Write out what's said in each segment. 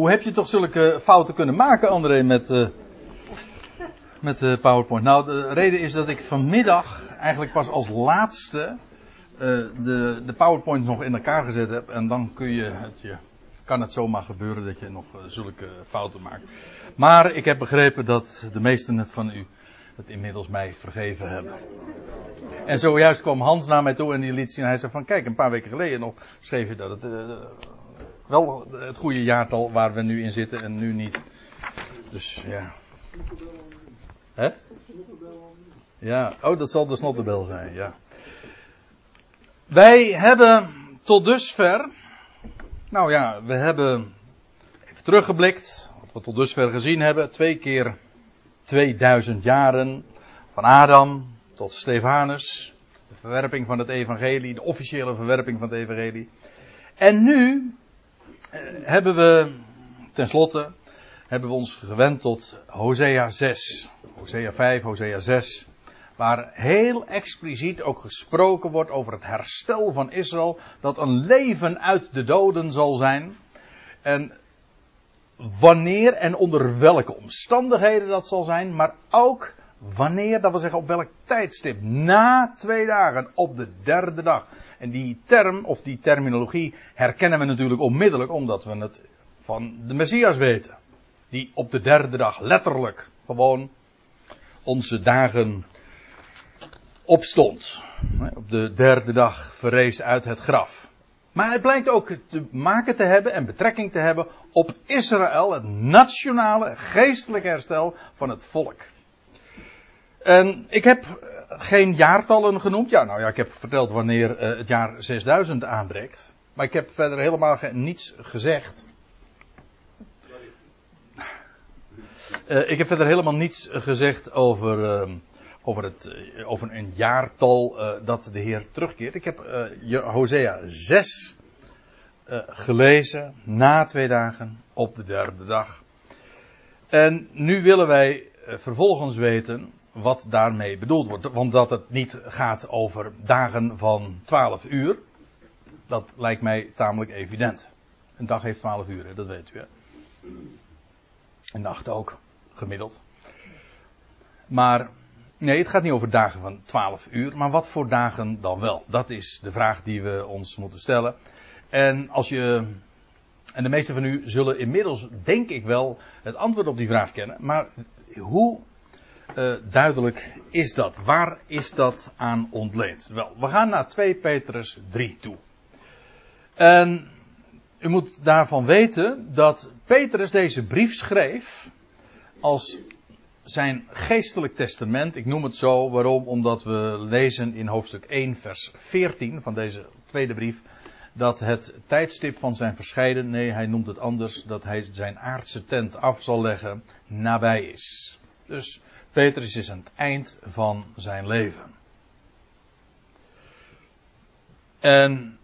Hoe heb je toch zulke fouten kunnen maken, André, met, uh, met de PowerPoint? Nou, de reden is dat ik vanmiddag eigenlijk pas als laatste uh, de, de PowerPoint nog in elkaar gezet heb. En dan kun je het je, kan het zomaar gebeuren dat je nog zulke fouten maakt. Maar ik heb begrepen dat de meesten het van u het inmiddels mij vergeven hebben. En zojuist kwam Hans naar mij toe en die liet zien. Hij zei van kijk, een paar weken geleden nog schreef je dat het wel het goede jaartal waar we nu in zitten en nu niet. Dus ja. Hè? Ja, oh dat zal de snottebel zijn, ja. Wij hebben tot dusver, nou ja, we hebben even teruggeblikt, wat we tot dusver gezien hebben, twee keer 2000 jaren van Adam tot Stefanus, de verwerping van het evangelie, de officiële verwerping van het evangelie. En nu hebben we, tenslotte, hebben we ons gewend tot Hosea 6, Hosea 5, Hosea 6, waar heel expliciet ook gesproken wordt over het herstel van Israël, dat een leven uit de doden zal zijn. En wanneer en onder welke omstandigheden dat zal zijn, maar ook wanneer, dat wil zeggen op welk tijdstip, na twee dagen, op de derde dag. En die term, of die terminologie, herkennen we natuurlijk onmiddellijk, omdat we het van de Messias weten. Die op de derde dag letterlijk gewoon onze dagen opstond. Op de derde dag verrees uit het graf. Maar het blijkt ook te maken te hebben en betrekking te hebben op Israël, het nationale geestelijke herstel van het volk. En ik heb geen jaartallen genoemd. Ja, nou ja, ik heb verteld wanneer uh, het jaar 6000 aanbreekt. Maar ik heb verder helemaal niets gezegd. Uh, ik heb verder helemaal niets gezegd over, uh, over, het, over een jaartal dat de Heer terugkeert. Ik heb Hosea 6 gelezen na twee dagen op de derde dag. En nu willen wij vervolgens weten wat daarmee bedoeld wordt. Want dat het niet gaat over dagen van 12 uur, dat lijkt mij tamelijk evident. Een dag heeft 12 uur, dat weet u. Een nacht ook, gemiddeld. Maar nee, het gaat niet over dagen van 12 uur, maar wat voor dagen dan wel? Dat is de vraag die we ons moeten stellen. En als je. En de meesten van u zullen inmiddels, denk ik wel, het antwoord op die vraag kennen. Maar hoe uh, duidelijk is dat? Waar is dat aan ontleend? Wel, we gaan naar 2 Petrus 3 toe. En u moet daarvan weten dat Petrus deze brief schreef als zijn geestelijk testament. Ik noem het zo, waarom? Omdat we lezen in hoofdstuk 1, vers 14 van deze tweede brief. Dat het tijdstip van zijn verscheiden, nee, hij noemt het anders, dat hij zijn aardse tent af zal leggen, nabij is. Dus Petrus is aan het eind van zijn leven. En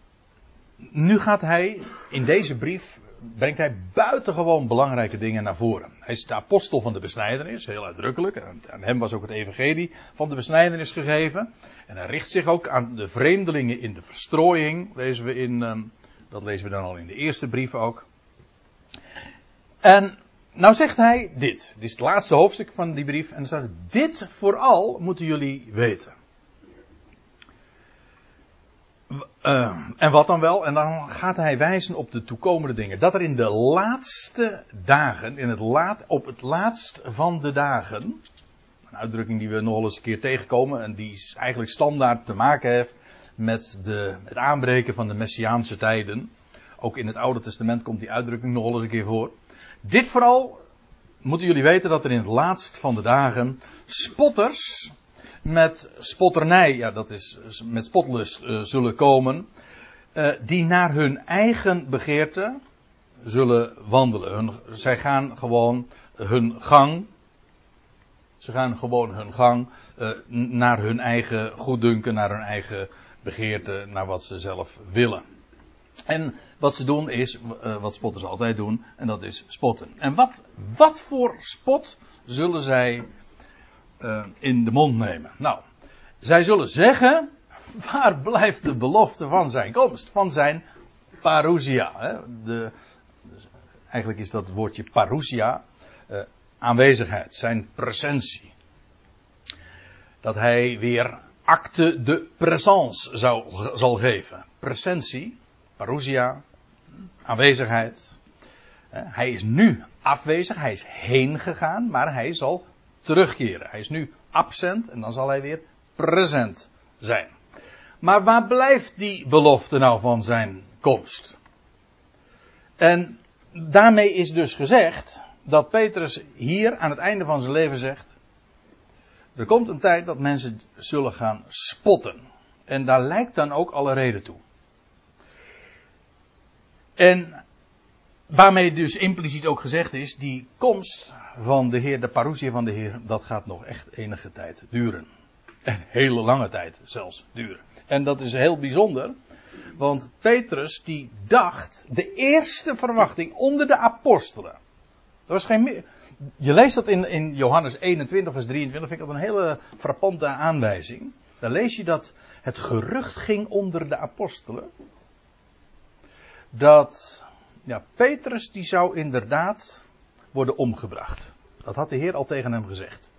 nu gaat hij in deze brief brengt hij buitengewoon belangrijke dingen naar voren. Hij is de apostel van de besnijdenis, heel uitdrukkelijk. Aan hem was ook het evangelie van de besnijdenis gegeven. En hij richt zich ook aan de vreemdelingen in de verstrooiing. Lezen we in, ehm, dat lezen we dan al in de eerste brief ook. En nou zegt hij dit. Dit is het laatste hoofdstuk van die brief. En dan staat dit vooral moeten jullie weten. Uh, en wat dan wel? En dan gaat hij wijzen op de toekomende dingen. Dat er in de laatste dagen, in het laat, op het laatst van de dagen. Een uitdrukking die we nog eens een keer tegenkomen. En die eigenlijk standaard te maken heeft met de, het aanbreken van de Messiaanse tijden. Ook in het Oude Testament komt die uitdrukking nog eens een keer voor. Dit vooral moeten jullie weten dat er in het laatst van de dagen spotters met spotternij, ja dat is met spotlust uh, zullen komen, uh, die naar hun eigen begeerte zullen wandelen. Zij gaan gewoon hun gang, ze gaan gewoon hun gang uh, naar hun eigen goeddunken, naar hun eigen begeerte, naar wat ze zelf willen. En wat ze doen is, uh, wat spotters altijd doen, en dat is spotten. En wat, wat voor spot zullen zij uh, in de mond nemen? Nou, zij zullen zeggen, waar blijft de belofte van zijn komst? Van zijn parousia. Hè? De, eigenlijk is dat woordje parousia, uh, aanwezigheid, zijn presentie. Dat hij weer acte de présence zou, zal geven. Presentie, parousia, aanwezigheid. Hij is nu afwezig, hij is heen gegaan, maar hij zal terugkeren. Hij is nu absent en dan zal hij weer present zijn. Maar waar blijft die belofte nou van zijn komst? En daarmee is dus gezegd dat Petrus hier aan het einde van zijn leven zegt: er komt een tijd dat mensen zullen gaan spotten. En daar lijkt dan ook alle reden toe. En waarmee dus impliciet ook gezegd is, die komst van de Heer, de parousia van de Heer, dat gaat nog echt enige tijd duren. Een hele lange tijd zelfs duren. En dat is heel bijzonder, want Petrus die dacht, de eerste verwachting onder de apostelen. Er was geen, je leest dat in, in Johannes 21, vers 23, vind ik dat een hele frappante aanwijzing. Dan lees je dat het gerucht ging onder de apostelen. Dat ja, Petrus die zou inderdaad worden omgebracht. Dat had de Heer al tegen hem gezegd.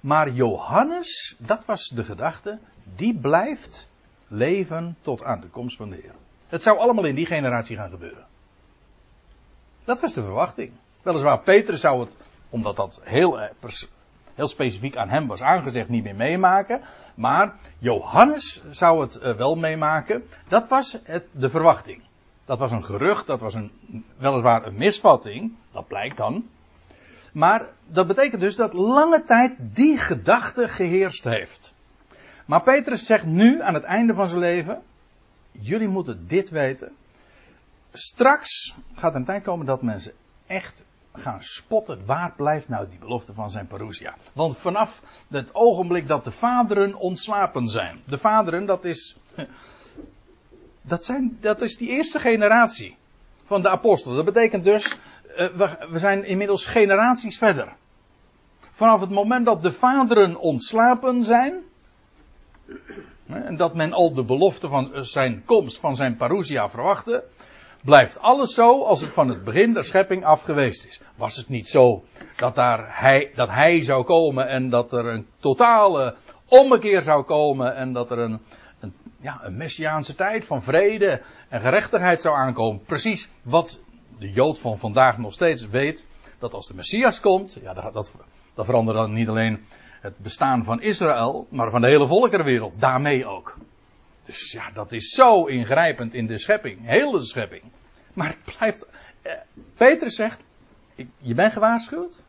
Maar Johannes, dat was de gedachte, die blijft leven tot aan de komst van de Heer. Het zou allemaal in die generatie gaan gebeuren. Dat was de verwachting. Weliswaar Petrus zou het, omdat dat heel, eh, heel specifiek aan hem was aangezegd, niet meer meemaken. Maar Johannes zou het eh, wel meemaken. Dat was de verwachting. Dat was een gerucht, dat was een, weliswaar een misvatting. Dat blijkt dan. Maar dat betekent dus dat lange tijd die gedachte geheerst heeft. Maar Petrus zegt nu aan het einde van zijn leven: Jullie moeten dit weten. Straks gaat een tijd komen dat mensen echt gaan spotten. Waar blijft nou die belofte van zijn parousia? Want vanaf het ogenblik dat de vaderen ontslapen zijn. De vaderen, dat is. Dat, zijn, dat is die eerste generatie van de apostelen. Dat betekent dus. Eh, we, zijn inmiddels generaties verder. Vanaf het moment dat de vaderen ontslapen zijn. En dat men al de belofte van zijn komst, van zijn parousia verwachtte blijft alles zo als het van het begin der schepping af geweest is. Was het niet zo dat, daar hij, dat hij zou komen en dat er een totale ommekeer zou komen en dat er een, ja, een messiaanse tijd van vrede en gerechtigheid zou aankomen. Precies wat de Jood van vandaag nog steeds weet. Dat als de Messias komt, ja, dat, dat, dat verandert dan niet alleen het bestaan van Israël, maar van de hele volkerenwereld. Daarmee ook. Dus ja, dat is zo ingrijpend in de schepping, heel de schepping. Maar het blijft. Eh, Petrus zegt: Je bent gewaarschuwd.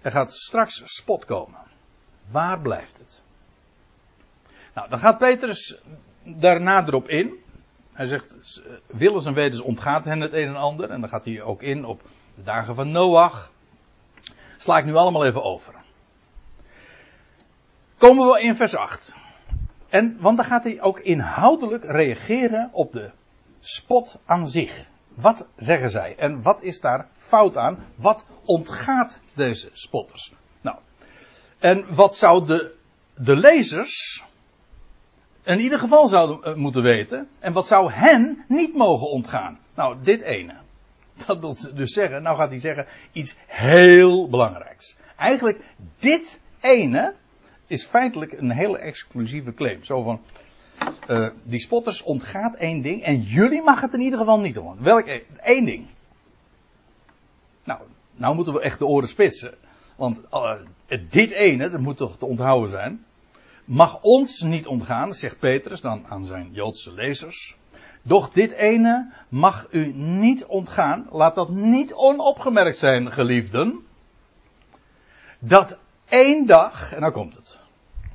Er gaat straks spot komen. Waar blijft het? Nou, dan gaat Petrus daar nader op in. Hij zegt: Willens en wetens ontgaat hen het een en ander. En dan gaat hij ook in op de dagen van Noach. Sla ik nu allemaal even over. Komen we in vers 8. En, want dan gaat hij ook inhoudelijk reageren op de spot aan zich. Wat zeggen zij? En wat is daar fout aan? Wat ontgaat deze spotters? Nou, en wat zou de, de lezers in ieder geval zouden eh, moeten weten? En wat zou hen niet mogen ontgaan? Nou, dit ene. Dat wil dus zeggen, nou gaat hij zeggen, iets heel belangrijks. Eigenlijk, dit ene is feitelijk een hele exclusieve claim. Zo van, uh, die spotters ontgaat één ding en jullie mag het in ieder geval niet doen. Welk één ding? Nou, nou moeten we echt de oren spitsen. Want dit ene, dat moet toch te onthouden zijn, mag ons niet ontgaan, zegt Petrus dan aan zijn Joodse lezers. Doch dit ene mag u niet ontgaan. Laat dat niet onopgemerkt zijn, geliefden. Dat één dag, en nou komt het.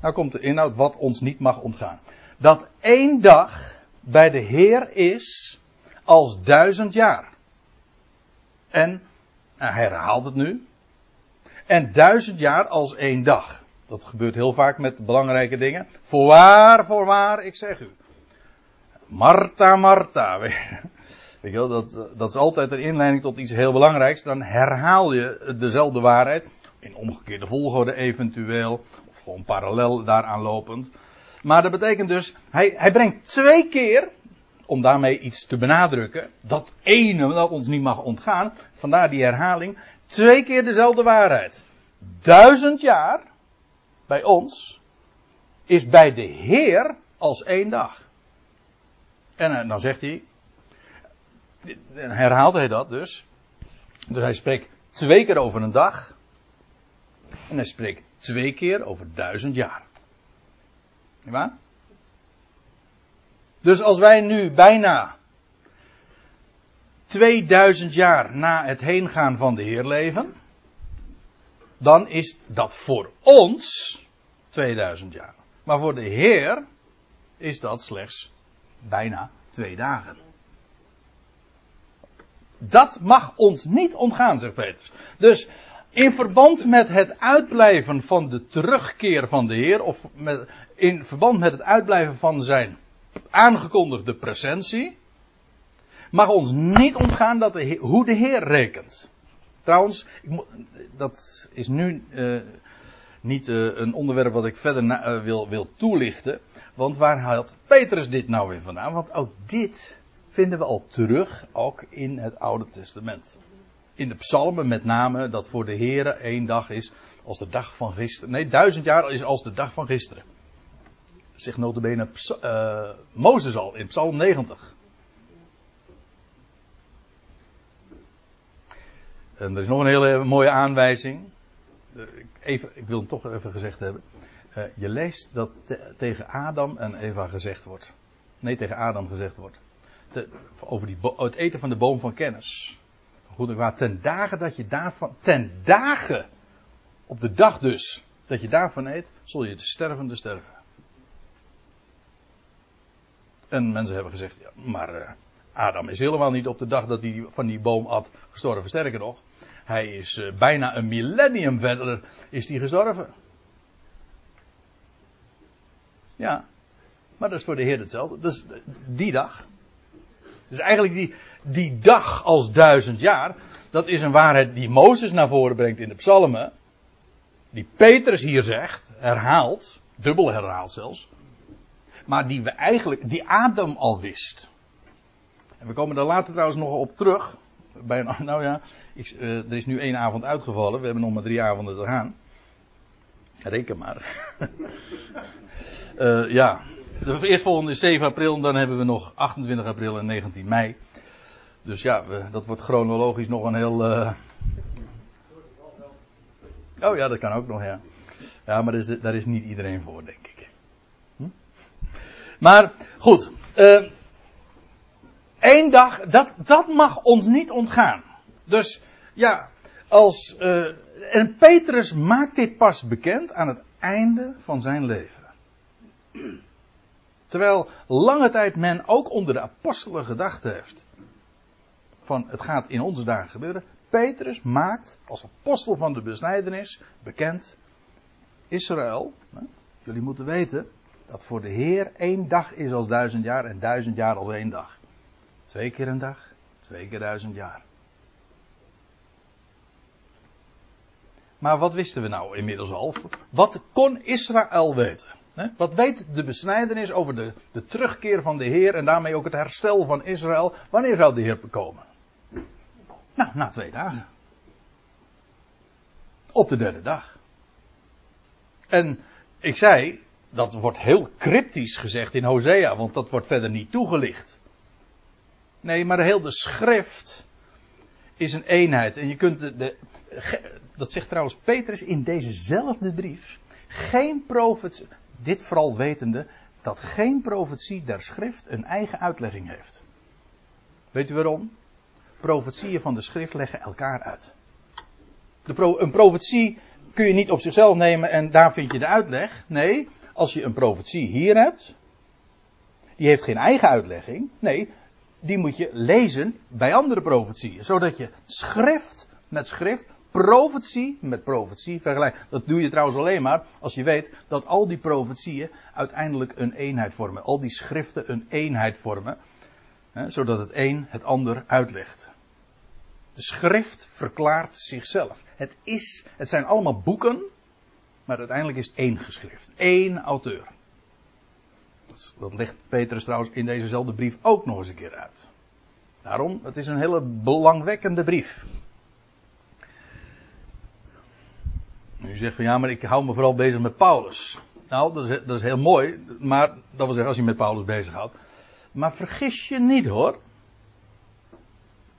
Nou komt de inhoud wat ons niet mag ontgaan. Dat één dag bij de Heer is als duizend jaar. En hij herhaalt het nu. En duizend jaar als één dag. Dat gebeurt heel vaak met belangrijke dingen. Voorwaar, voorwaar, ik zeg u. Martha, Martha. Weet je wel, dat, dat is altijd een inleiding tot iets heel belangrijks. Dan herhaal je dezelfde waarheid. In omgekeerde volgorde eventueel gewoon parallel daaraan lopend. Maar dat betekent dus, hij, hij brengt twee keer om daarmee iets te benadrukken. Dat ene dat ons niet mag ontgaan. Vandaar die herhaling. Twee keer dezelfde waarheid. Duizend jaar bij ons is bij de Heer als één dag. En eh, dan zegt hij, herhaalt hij dat dus. Dus hij spreekt twee keer over een dag. En hij spreekt twee keer over duizend jaar. Waar? Dus als wij nu bijna 2000 jaar na het heengaan van de Heer leven, dan is dat voor ons 2000 jaar. Maar voor de Heer is dat slechts bijna twee dagen. Dat mag ons niet ontgaan, zegt Petrus. Dus in verband met het uitblijven van de terugkeer van de Heer, of met, in verband met het uitblijven van zijn aangekondigde presentie, mag ons niet ontgaan dat hoe de Heer rekent. Trouwens, dat is nu uh, niet uh, een onderwerp wat ik verder uh, wil, wil toelichten. Want waar haalt Petrus dit nou weer vandaan? Want ook dit vinden we al terug, ook in het Oude Testament. In de psalmen met name dat voor de Heer één dag is als de dag van gisteren. Nee, duizend jaar is als de dag van gisteren. Zegt notabene Mozes al in psalm 90. En er is nog een hele mooie aanwijzing. Even, ik wil hem toch even gezegd hebben. Uh, je leest dat te, tegen Adam en Eva gezegd wordt. Nee, tegen Adam gezegd wordt. Te, over die, het eten van de boom van kennis. Goed en kwaad. Ten dagen dat je daarvan. Ten dagen. Op de dag dus. Dat je daarvan eet. Zul je de stervende sterven. En mensen hebben gezegd. Ja, maar uh, Adam is helemaal niet op de dag dat hij van die boom at gestorven. Sterker nog. Hij is uh, bijna een millennium verder is hij gestorven. Ja. Maar dat is voor de Heer hetzelfde. Dat is die dag. Dus eigenlijk die, die dag als duizend jaar. Dat is een waarheid die Mozes naar voren brengt in de psalmen. Die Petrus hier zegt, herhaalt, dubbel herhaalt zelfs. Maar die we eigenlijk, die Adam al wist. En we komen daar later trouwens nog op terug. Bij een, nou ja, ik, uh, er is nu één avond uitgevallen. We hebben nog maar drie avonden te gaan. Reken maar. uh, ja, de eerstvolgende is 7 april en dan hebben we nog 28 april en 19 mei. Dus ja, dat wordt chronologisch nog een heel. Uh... Oh ja, dat kan ook nog, ja. Ja, maar daar is, is niet iedereen voor, denk ik. Hm? Maar goed, één dag, dat, dat mag ons niet ontgaan. Dus ja, als. Uh, en Petrus maakt dit pas bekend aan het einde van zijn leven. Terwijl lange tijd men ook onder de apostelen gedacht heeft. Van het gaat in onze dagen gebeuren. Petrus maakt als apostel van de besnijdenis bekend. Israël, jullie moeten weten dat voor de Heer één dag is als duizend jaar en duizend jaar als één dag. Twee keer een dag, twee keer duizend jaar. Maar wat wisten we nou inmiddels al? Wat kon Israël weten? Wat weet de besnijdenis over de, de terugkeer van de Heer en daarmee ook het herstel van Israël? Wanneer zou de Heer komen? Nou, na twee dagen. Op de derde dag. En ik zei, dat wordt heel cryptisch gezegd in Hosea, want dat wordt verder niet toegelicht. Nee, maar heel de schrift is een eenheid. En je kunt de, dat zegt trouwens Petrus in dezezelfde brief. Geen profetie, dit vooral wetende dat geen profetie der schrift een eigen uitlegging heeft. Weet u waarom? Profetieën van de schrift leggen elkaar uit. De een profetie kun je niet op zichzelf nemen en daar vind je de uitleg. Nee, als je een profetie hier hebt, die heeft geen eigen uitlegging. Nee, die moet je lezen bij andere profetieën. Zodat je schrift met schrift profetie met profetie vergelijken. Dat doe je trouwens alleen maar als je weet dat al die profetieën uiteindelijk een eenheid vormen. Al die schriften een eenheid vormen. Hè, zodat het een het ander uitlegt. De schrift verklaart zichzelf. Het, is, het zijn allemaal boeken, maar uiteindelijk is het één geschrift. Eén auteur. Dat, legt Petrus trouwens in dezezelfde brief ook nog eens een keer uit. Daarom, het is een hele belangwekkende brief. U zegt van ja, maar ik hou me vooral bezig met Paulus. Nou, dat is, dat is heel mooi, maar dat wil zeggen als je met Paulus bezighoudt. Maar vergis je niet hoor.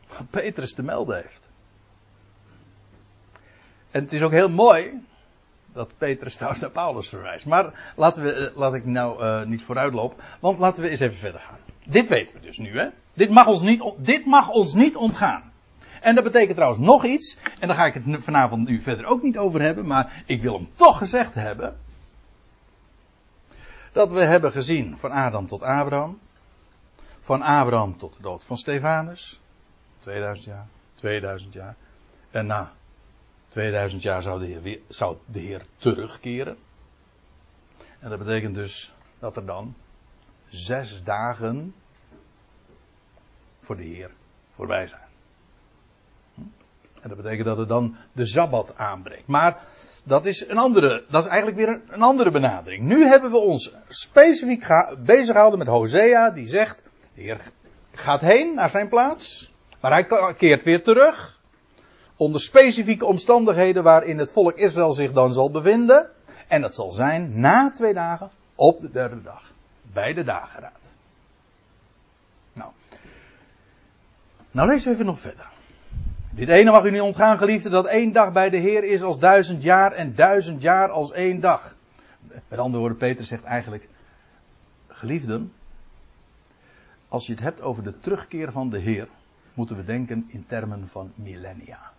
Wat Petrus te melden heeft. En het is ook heel mooi dat Petrus trouwens naar Paulus verwijst. Maar laten we, eh, laat ik nou uh, niet vooruitlopen, want laten we eens even verder gaan. Dit weten we dus nu, hè? Dit mag ons niet, dit mag ons niet ontgaan. En dat betekent trouwens nog iets, en daar ga ik het vanavond nu verder ook niet over hebben, maar ik wil hem toch gezegd hebben. Dat we hebben gezien van Adam tot Abraham, van Abraham tot de dood van Stefanus, 2000 jaar, 2000 jaar, en na 2000 jaar zou de, Heer weer, zou de Heer terugkeren. En dat betekent dus dat er dan zes dagen voor de Heer voorbij zijn. Hm? En dat betekent dat er dan de Sabbat aanbreekt. Maar dat is een andere, dat is eigenlijk weer een, andere benadering. Nu hebben we ons specifiek bezig gehouden met Hosea, die zegt, de Heer gaat heen naar zijn plaats, maar hij keert weer terug onder specifieke omstandigheden waarin het volk Israël zich dan zal bevinden. En dat zal zijn na twee dagen op de derde dag. Bij de dageraad. Nou. Nou lezen we even nog verder. Dit ene mag u niet ontgaan, geliefde, dat één dag bij de Heer is als duizend jaar en duizend jaar als één dag. Met andere woorden, Peter zegt eigenlijk, geliefden, als je het hebt over de terugkeer van de Heer, moeten we denken in termen van millennia.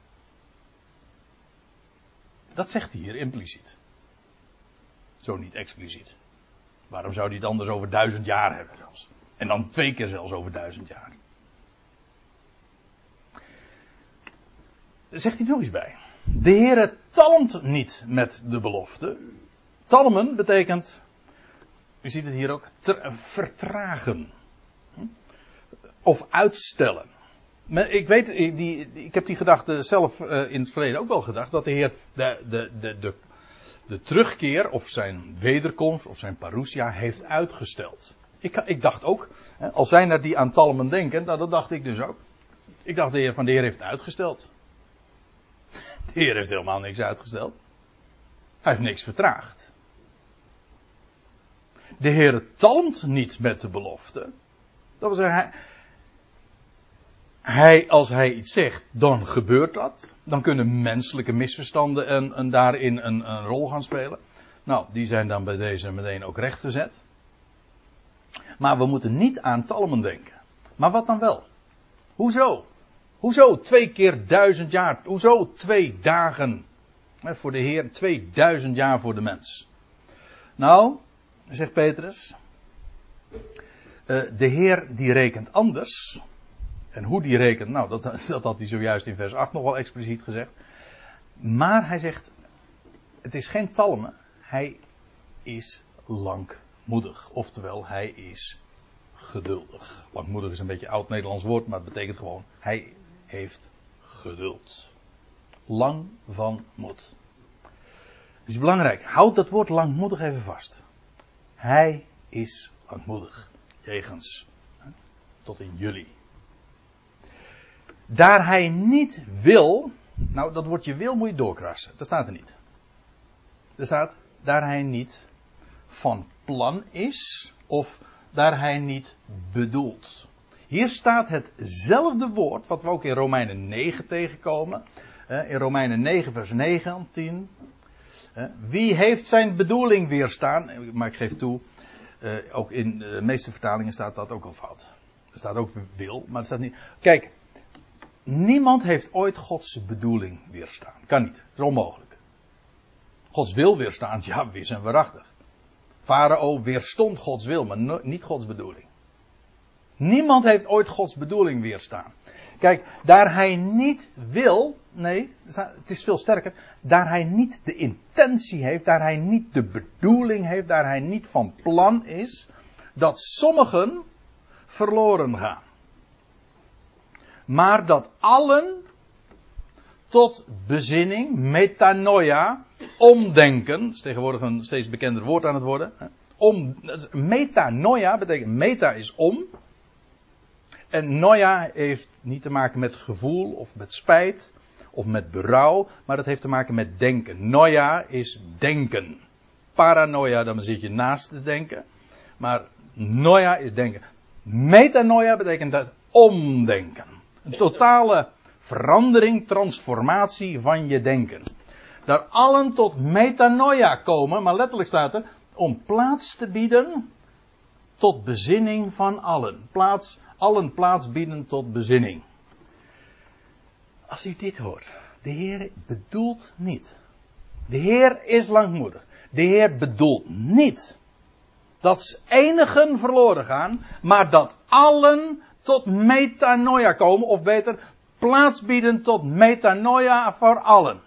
Dat zegt hij hier impliciet. Zo niet expliciet. Waarom zou hij het anders over duizend jaar hebben zelfs? En dan twee keer zelfs over duizend jaar. Zegt hij nog iets bij. De Heere talmt niet met de belofte. Talmen betekent, u ziet het hier ook, vertragen. Of uitstellen ik weet, die, ik heb die gedachte zelf uh, in het verleden ook wel gedacht, dat de Heer de, de, de, de, de terugkeer of zijn wederkomst of zijn parousia heeft uitgesteld. Ik, ik dacht ook, als zij naar die aan Talmen denken, nou, dat dacht ik dus ook. Ik dacht de Heer van de Heer heeft uitgesteld. De Heer heeft helemaal niks uitgesteld. Hij heeft niks vertraagd. De Heer talmt niet met de belofte. Dat wil zeggen, hij, hij, als hij iets zegt, dan gebeurt dat. Dan kunnen menselijke misverstanden en, en daarin een, een, rol gaan spelen. Nou, die zijn dan bij deze meteen ook rechtgezet. Maar we moeten niet aan talmen denken. Maar wat dan wel? Hoezo? Hoezo twee keer duizend jaar? Hoezo twee dagen? Voor de Heer, 2000 jaar voor de mens. Nou, zegt Petrus. Eh, de Heer die rekent anders. En hoe die rekent, nou, dat, dat had hij zojuist in vers 8 nog wel expliciet gezegd. Maar hij zegt, het is geen talmen, hij is langmoedig. Oftewel, hij is geduldig. Langmoedig is een beetje oud Nederlands woord, maar het betekent gewoon, hij heeft geduld. Lang van moed. Het is belangrijk, houd dat woord langmoedig even vast. Hij is langmoedig. Jegens. Tot in jullie. Daar hij niet wil. Nou, dat woordje wil moet je doorkrassen. Dat staat er niet. Er staat, daar hij niet van plan is. Of daar hij niet bedoelt. Hier staat hetzelfde woord wat we ook in Romeinen 9 tegenkomen. In Romeinen 9 vers 19. Wie heeft zijn bedoeling weerstaan? Maar ik geef toe, eh, ook in de meeste vertalingen staat dat ook al fout. Er staat ook wil, maar er staat niet. Kijk, Niemand heeft ooit Gods bedoeling weerstaan. Kan niet. Is onmogelijk. Gods wil weerstaan, ja, wis en waarachtig. Farao weerstond Gods wil, maar niet Gods bedoeling. Niemand heeft ooit Gods bedoeling weerstaan. Kijk, daar hij niet wil, nee, het is veel sterker, daar hij niet de intentie heeft, daar hij niet de bedoeling heeft, daar hij niet van plan is, dat sommigen verloren gaan maar dat allen tot bezinning, metanoia, omdenken, is tegenwoordig een steeds bekender woord aan het worden, om, metanoia betekent, meta is om. En noia heeft niet te maken met gevoel of met spijt of met berouw, maar dat heeft te maken met denken. Noia is denken. Paranoia, dan zit je naast te denken. Maar noia is denken. Metanoia betekent dat omdenken. Een totale verandering, transformatie van je denken. Daar allen tot metanoia komen, maar letterlijk staat er, om plaats te bieden tot bezinning van allen. Plaats, allen plaats bieden tot bezinning. Als u dit hoort, de Heer bedoelt niet. De Heer is langmoedig. De Heer bedoelt niet dat enigen verloren gaan, maar dat allen tot metanoia komen, of beter, plaats bieden tot metanoia voor allen.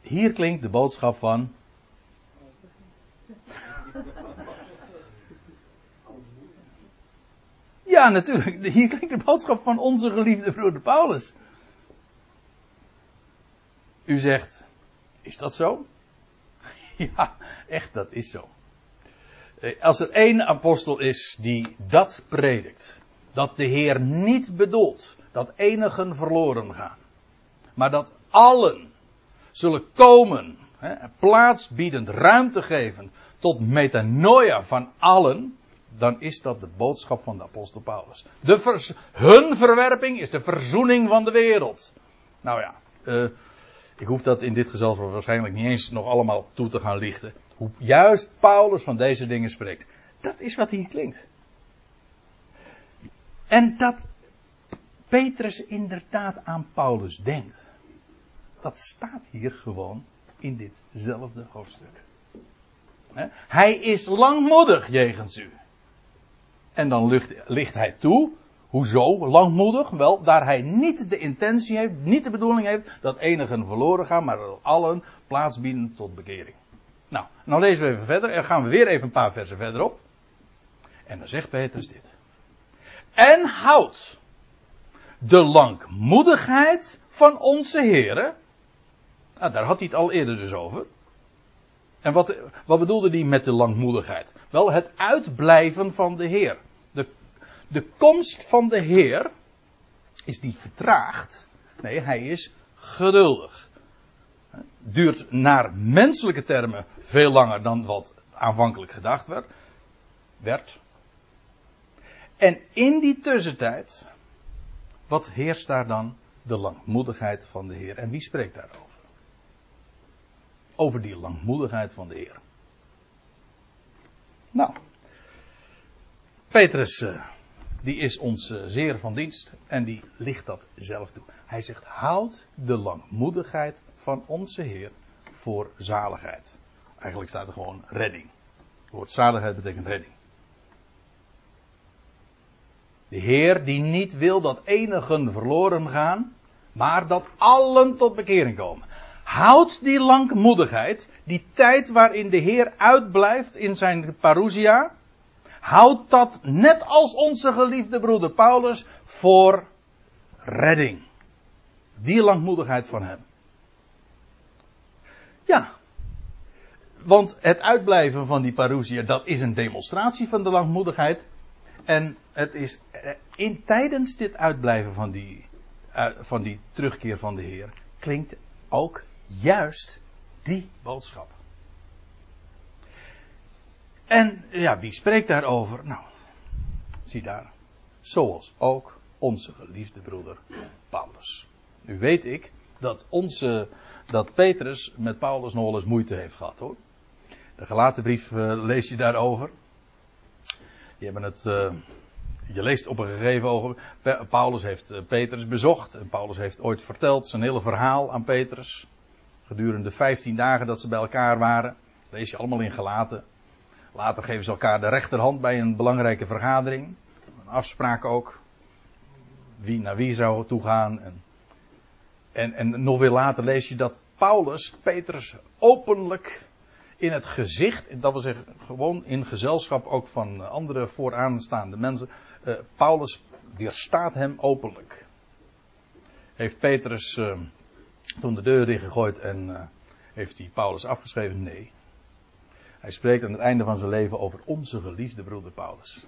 Hier klinkt de boodschap van. Ja, natuurlijk. Hier klinkt de boodschap van onze geliefde broeder Paulus. U zegt, is dat zo? Ja, echt, dat is zo. Eh, als er één apostel is die dat predikt, dat de Heer niet bedoelt dat enigen verloren gaan, maar dat allen zullen komen, hè, plaats biedend, ruimte gevend tot metanoia van allen, dan is dat de boodschap van de apostel Paulus. De hun verwerping is de verzoening van de wereld. Nou ja, uh, ik hoef dat in dit gezelschap waarschijnlijk niet eens nog allemaal toe te gaan lichten. Hoe juist Paulus van deze dingen spreekt. Dat is wat hier klinkt. En dat Petrus inderdaad aan Paulus denkt. Dat staat hier gewoon in ditzelfde hoofdstuk. Hij is langmoedig jegens u. En dan ligt, hij toe Hoezo langmoedig? Wel, daar hij niet de intentie heeft, niet de bedoeling heeft dat enigen verloren gaan, maar dat allen plaats bieden tot bekering. Nou, nou lezen we even verder en gaan we weer even een paar versen verderop. En dan zegt Petrus dit. En houd de langmoedigheid van onze heren. Nou, daar had hij het al eerder dus over. En wat, wat bedoelde hij met de langmoedigheid? Wel, het uitblijven van de Heer. De de komst van de Heer is niet vertraagd. Nee, hij is geduldig. Duurt naar menselijke termen veel langer dan wat aanvankelijk gedacht werd. werd. En in die tussentijd, wat heerst daar dan? De langmoedigheid van de Heer. En wie spreekt daarover? Over die langmoedigheid van de Heer. Nou, Petrus. Uh, die is ons eh, zeer van dienst en die ligt dat zelf toe. Hij zegt, houd de langmoedigheid van onze Heer voor zaligheid. Eigenlijk staat er gewoon redding. Het woord zaligheid betekent redding. De Heer die niet wil dat enigen verloren gaan, maar dat allen tot bekering komen. Houd die langmoedigheid, die tijd waarin de Heer uitblijft in zijn parousia, Houd dat net als onze geliefde broeder Paulus voor redding. Die langmoedigheid van hem. Ja. Want het uitblijven van die parousia, dat is een demonstratie van de langmoedigheid. En het is eh, in, tijdens dit uitblijven van die, eh, van die terugkeer van de Heer, klinkt ook juist die boodschap. En ja, wie spreekt daarover? Nou, zie daar. Zoals ook onze geliefde broeder Paulus. Nu weet ik dat onze, dat Petrus met Paulus nog wel eens moeite heeft gehad hoor. De gelaten brief uh, lees je daarover. Die hebben het, uh, je leest op een gegeven ogenblik, Paulus heeft uh, Petrus bezocht. En Paulus heeft ooit verteld zijn hele verhaal aan Petrus. Gedurende 15 dagen dat ze bij elkaar waren. lees je allemaal in gelaten. Later geven ze elkaar de rechterhand bij een belangrijke vergadering. Een afspraak ook. Wie naar wie zou toegaan. En, en, en nog weer later lees je dat Paulus Petrus openlijk in het gezicht, dat wil zeggen gewoon in gezelschap ook van andere vooraanstaande mensen. Uh, Paulus weerstaat hem openlijk. Heeft Petrus uh, toen de deur ingegooid en uh, heeft hij Paulus afgeschreven? Nee. Hij spreekt aan het einde van zijn leven over onze geliefde broeder Paulus.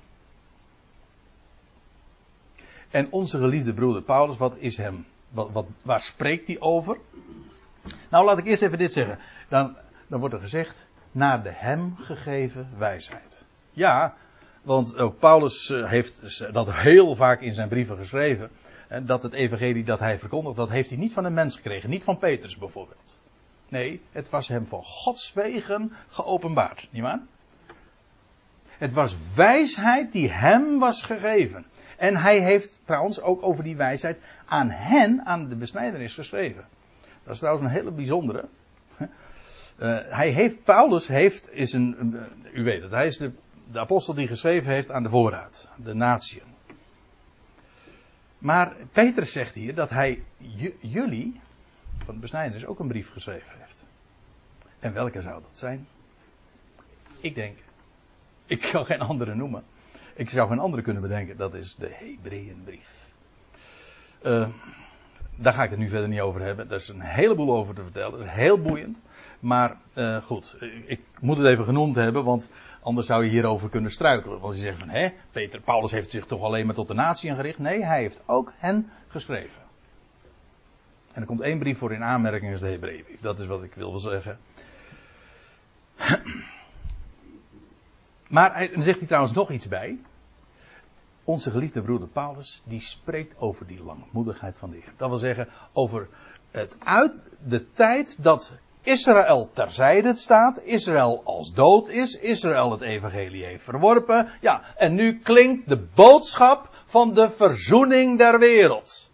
En onze geliefde broeder Paulus, wat is hem? Wat, wat, waar spreekt hij over? Nou, laat ik eerst even dit zeggen. Dan, dan wordt er gezegd, naar de hem gegeven wijsheid. Ja, want ook Paulus eh, heeft dat heel vaak in zijn brieven geschreven. Dat het evangelie dat hij verkondigt, dat heeft hij niet van een mens gekregen. Niet van Petrus bijvoorbeeld. Nee, het was hem van Gods wegen geopenbaard. Niet waar? Het was wijsheid die hem was gegeven. En hij heeft trouwens ook over die wijsheid aan hen, aan de besnijdenis geschreven. Dat is trouwens een hele bijzondere. Uh, hij heeft, Paulus heeft, is een, u weet het, hij is de, de apostel die geschreven heeft aan de voorraad, de natieën. Maar Petrus zegt hier dat hij jullie, van de besnijdenis, ook een brief geschreven heeft. En welke zou dat zijn? Ik denk, ik kan geen andere noemen. Ik zou geen andere kunnen bedenken. Dat is de Hebreeënbrief. Uh, daar ga ik het nu verder niet over hebben. Daar is een heleboel over te vertellen. Dat is heel boeiend. Maar uh, goed, ik moet het even genoemd hebben, want anders zou je hierover kunnen struikelen. Want je zegt van, hè, Peter, Paulus heeft zich toch alleen maar tot de natie gericht? Nee, hij heeft ook hen geschreven. En er komt één brief voor in aanmerking, is de Hebreeënbrief. Dat is wat ik wil zeggen. Maar dan zegt hij trouwens nog iets bij. Onze geliefde broeder Paulus, die spreekt over die langmoedigheid van de Heer. Dat wil zeggen, over het uit, de tijd dat Israël terzijde staat, Israël als dood is, Israël het evangelie heeft verworpen. Ja, en nu klinkt de boodschap van de verzoening der wereld.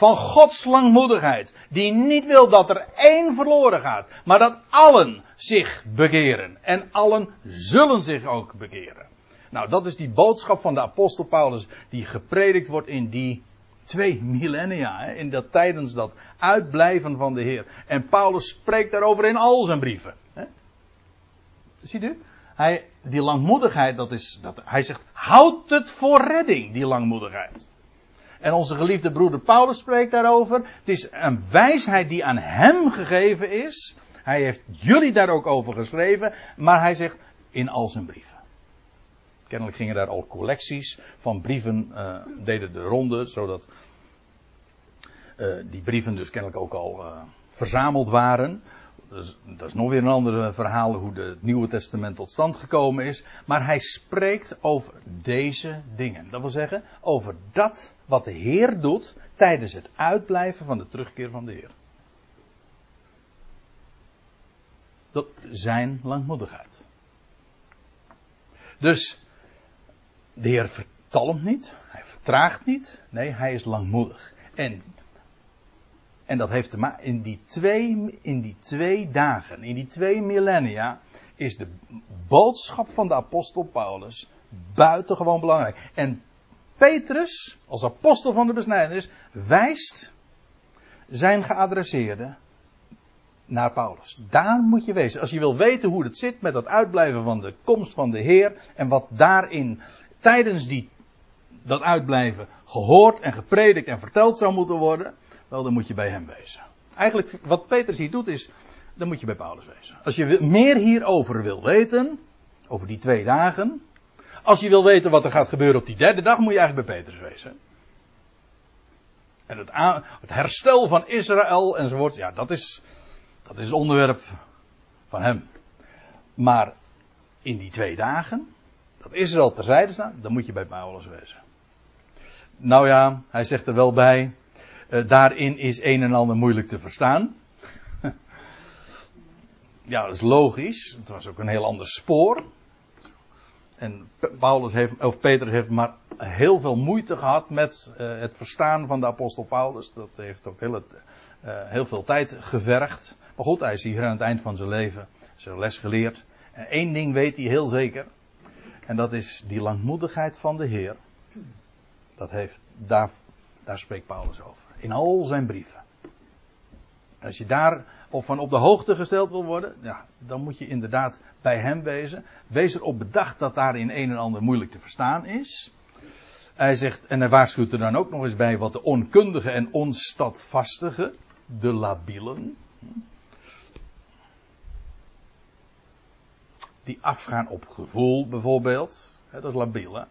Van Gods langmoedigheid, die niet wil dat er één verloren gaat, maar dat allen zich bekeren. En allen zullen zich ook bekeren. Nou, dat is die boodschap van de apostel Paulus die gepredikt wordt in die twee millennia. Hè, in dat, tijdens dat uitblijven van de Heer. En Paulus spreekt daarover in al zijn brieven. Hè. Ziet u? Hij, die langmoedigheid, dat is, dat, hij zegt, houd het voor redding, die langmoedigheid. En onze geliefde broeder Paulus spreekt daarover. Het is een wijsheid die aan hem gegeven is. Hij heeft jullie daar ook over geschreven. Maar hij zegt in al zijn brieven. Kennelijk gingen daar al collecties van brieven, uh, deden de ronde, zodat uh, die brieven dus kennelijk ook al uh, verzameld waren. Dat is nog weer een ander verhaal hoe de, het Nieuwe Testament tot stand gekomen is. Maar hij spreekt over deze dingen. Dat wil zeggen, over dat wat de Heer doet tijdens het uitblijven van de terugkeer van de Heer. Dat zijn langmoedigheid. Dus de Heer vertalmt niet, hij vertraagt niet, nee, hij is langmoedig. En, en dat heeft te maken, in die, twee, in die twee dagen, in die twee millennia, is de boodschap van de apostel Paulus buitengewoon belangrijk. En Petrus, als apostel van de besnijdenis, wijst zijn geadresseerde naar Paulus. Daar moet je wezen. Als je wil weten hoe het zit met dat uitblijven van de komst van de Heer en wat daarin tijdens die, dat uitblijven gehoord en gepredikt en verteld zou moeten worden, wel dan moet je bij hem wezen. Eigenlijk wat Petrus hier doet is, dan moet je bij Paulus wezen. Als je meer hierover wil weten, over die twee dagen, als je wil weten wat er gaat gebeuren op die derde dag, moet je eigenlijk bij Petrus wezen. En het, het herstel van Israël enzovoort, ja, dat is, dat is het onderwerp van hem. Maar in die twee dagen, dat Israël terzijde staat, dan moet je bij Paulus wezen. Nou ja, hij zegt er wel bij, uh, daarin is een en ander moeilijk te verstaan. ja, dat is logisch. Het was ook een heel ander spoor. En Paulus heeft, of Petrus heeft maar heel veel moeite gehad met uh, het verstaan van de apostel Paulus. Dat heeft ook heel, uh, heel veel tijd gevergd. Maar goed, hij is hier aan het eind van zijn leven zijn les geleerd. En één ding weet hij heel zeker. En dat is die langmoedigheid van de Heer. Dat heeft, daar, daar spreekt Paulus over. In al zijn brieven. Als je daar of van op de hoogte gesteld wil worden, ja, dan moet je inderdaad bij hem wezen. Wees erop bedacht dat daar in een en ander moeilijk te verstaan is. Hij zegt, en hij waarschuwt er dan ook nog eens bij wat de onkundige en onstadvastige, de labielen. die afgaan op gevoel bijvoorbeeld. dat is labiel.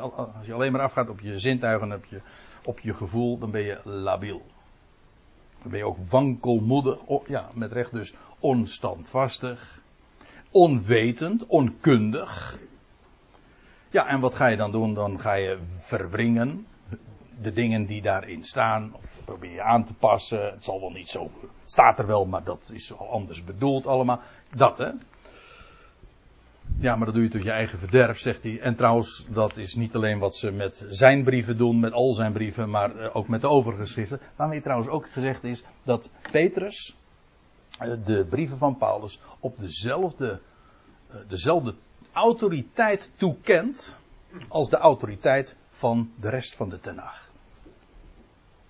Als, je, alleen maar afgaat op je zintuigen, op je, op je gevoel, dan ben je labiel. Dan ben je ook wankelmoedig. ja, met recht dus onstandvastig. Onwetend, onkundig. Ja, en wat ga je dan doen? Dan ga je verwringen de dingen die daarin staan, of probeer je aan te passen. Het zal wel niet zo, het staat er wel, maar dat is al anders bedoeld allemaal. Dat hè. Ja, maar dat doe je tot je eigen verderf, zegt hij. En trouwens, dat is niet alleen wat ze met zijn brieven doen, met al zijn brieven, maar eh, ook met de overige schriften. Waarmee trouwens ook gezegd is dat Petrus eh, de brieven van Paulus op dezelfde, eh, dezelfde autoriteit toekent als de autoriteit van de rest van de Tenach.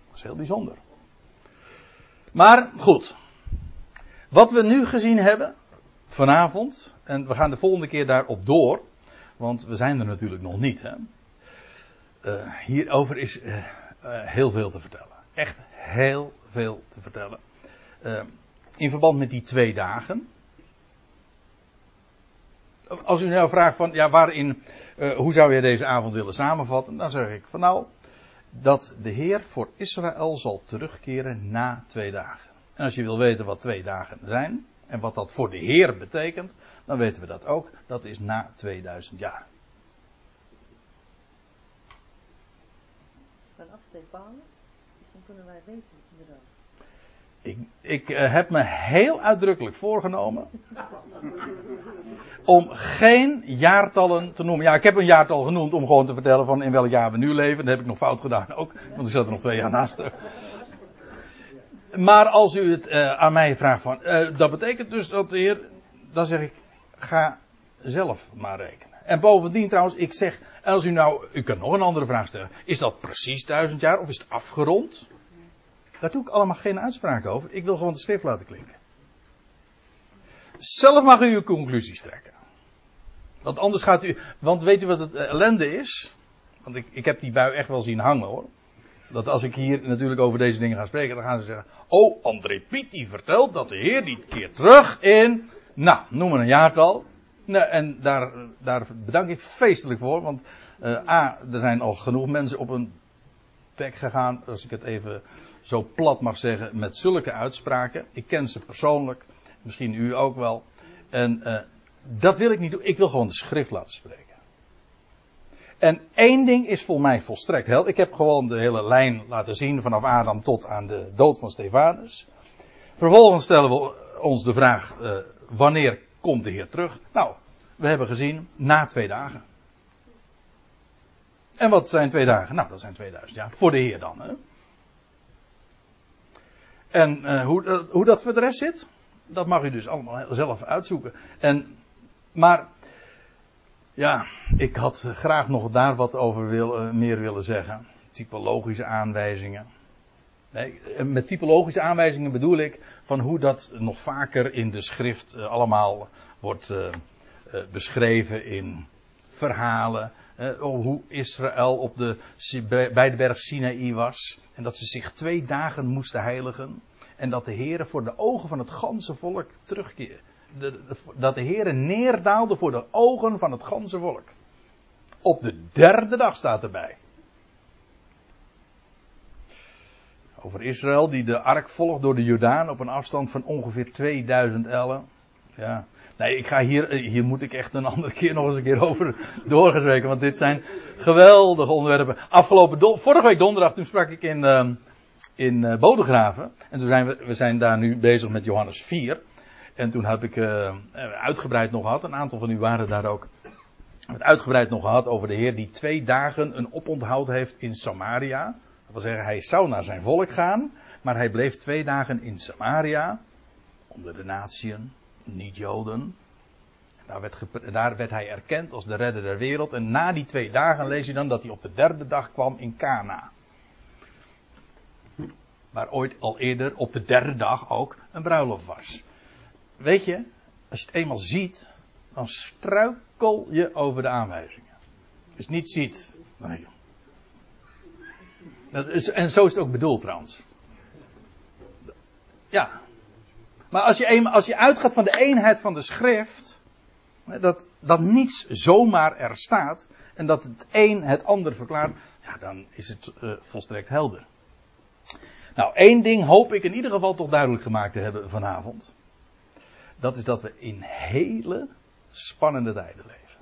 Dat is heel bijzonder. Maar goed. Wat we nu gezien hebben vanavond, en we gaan de volgende keer daarop door, want we zijn er natuurlijk nog niet. Hè? Uh, hierover is uh, uh, heel veel te vertellen. Echt heel veel te vertellen. in verband met die twee dagen. Als u nou vraagt van, ja, waarin, hoe zou je deze avond willen samenvatten? Dan zeg ik van nou, dat de Heer voor Israël zal terugkeren na twee dagen. En als je wil weten wat twee dagen zijn en wat dat voor de Heer betekent, dan weten we dat ook. Dat is na 2000 jaar. Vanaf Stefanus, dan kunnen wij weten inderdaad. Ik, ik uh, heb me heel uitdrukkelijk voorgenomen om geen jaartallen te noemen. Ja, ik heb een jaartal genoemd om gewoon te vertellen van in welk jaar we nu leven. Dat heb ik nog fout gedaan ook, want ik zat er nog twee jaar naast. Maar als u het uh, aan mij vraagt van, uh, dat betekent dus dat de Heer, dan zeg ik, ga zelf maar rekenen. En bovendien trouwens, ik zeg, als u nou, u kunt nog een andere vraag stellen. Is dat precies duizend jaar of is het afgerond? Daar doe ik allemaal geen uitspraak over. Ik wil gewoon de schrift laten klinken. Zelf mag u uw conclusies trekken. Want anders gaat u. Want weet u wat het ellende is? Want ik, ik heb die bui echt wel zien hangen hoor. Dat als ik hier natuurlijk over deze dingen ga spreken, dan gaan ze zeggen. Oh, André Piet die vertelt dat de Heer die keert terug in. Nou, noem maar een jaartal. En daar, daar bedank ik feestelijk voor. Want uh, A, er zijn al genoeg mensen op een bek gegaan. Als ik het even zo plat mag zeggen. Met zulke uitspraken. Ik ken ze persoonlijk. Misschien u ook wel. En uh, dat wil ik niet doen. Ik wil gewoon de schrift laten spreken. En één ding is voor mij volstrekt hel. Ik heb gewoon de hele lijn laten zien vanaf Adam tot aan de dood van Stefanus. Vervolgens stellen we ons de vraag: uh, wanneer komt de Heer terug? Nou, we hebben gezien na twee dagen. En wat zijn twee dagen? Nou, dat zijn 2000 jaar. Voor de Heer dan. Hè? En uh, hoe, uh, hoe dat voor de rest zit, dat mag u dus allemaal zelf uitzoeken. En, maar, ja, ik had graag nog daar wat over uh, meer willen zeggen. Typologische aanwijzingen. Nee, met typologische aanwijzingen bedoel ik van hoe dat nog vaker in de schrift allemaal wordt beschreven in verhalen. hoe Israël op de, bij de berg Sinaï was. En dat ze zich twee dagen moesten heiligen. En dat de Heer voor de ogen van het ganse volk terugkeerde. Dat de Heer neerdaalde voor de ogen van het ganse volk. Op de derde dag staat erbij. Over Israël die de ark volgt door de Jordaan op een afstand van ongeveer 2000 ellen. Ja. Nee, ik ga hier, hier moet ik echt een andere keer nog eens een keer over doorgespreken. Want dit zijn geweldige onderwerpen. Afgelopen, vorige week donderdag, toen sprak ik in, uh, in uh, Bodegraven. En toen zijn we, we zijn daar nu bezig met Johannes 4. En toen heb ik uh, uitgebreid nog gehad. Een aantal van u waren daar ook. Het uitgebreid nog gehad over de Heer die twee dagen een oponthoud heeft in Samaria. Dat wil zeggen, hij zou naar zijn volk gaan. Maar hij bleef twee dagen in Samaria. Onder de natieën, niet-Joden. Daar werd, daar werd hij erkend als de redder der wereld. En na die twee dagen lees je dan dat hij op de derde dag kwam in Cana. Waar ooit al eerder op de derde dag ook een bruiloft was. Weet je, als je het eenmaal ziet, dan struikel je over de aanwijzingen. Het niet ziet, nee. Dat is, en zo is het ook bedoeld trouwens. Ja. Maar als je, als je uitgaat van de eenheid van de schrift, Dat, dat niets zomaar er staat en dat het een het ander verklaart, ja, dan is het uh, volstrekt helder. Nou, één ding hoop ik in ieder geval toch duidelijk gemaakt te hebben vanavond. Dat is dat we in hele spannende tijden leven.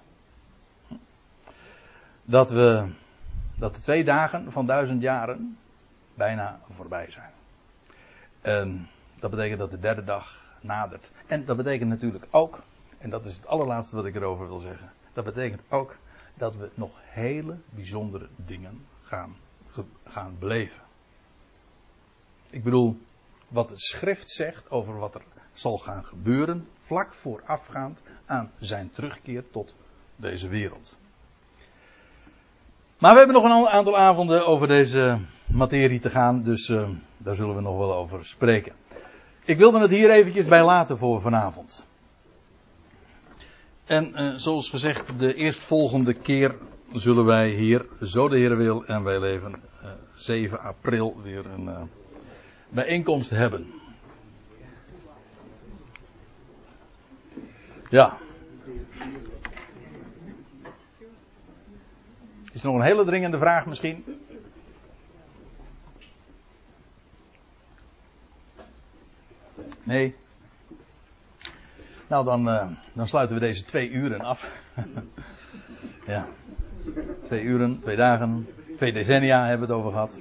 Dat we, dat de twee dagen van duizend jaren bijna voorbij zijn. Dat betekent dat de derde dag nadert. En dat betekent natuurlijk ook, en dat is het allerlaatste wat ik erover wil zeggen. Dat betekent ook dat we nog hele bijzondere dingen gaan, gaan beleven. Ik bedoel, wat de schrift zegt over wat er zal gaan gebeuren, vlak voorafgaand aan zijn terugkeer tot deze wereld. Maar we hebben nog een aantal avonden over deze materie te gaan, dus uh, daar zullen we nog wel over spreken. Ik wilde het hier eventjes bij laten voor vanavond. En uh, zoals gezegd, de eerstvolgende keer zullen wij hier, zo de Heer wil, en wij leven uh, 7 april weer een bijeenkomst hebben. Ja. Is er nog een hele dringende vraag misschien? Nee. Nou, dan, uh, dan sluiten we deze twee uren af. ja. Twee uren, twee dagen, twee decennia hebben we het over gehad.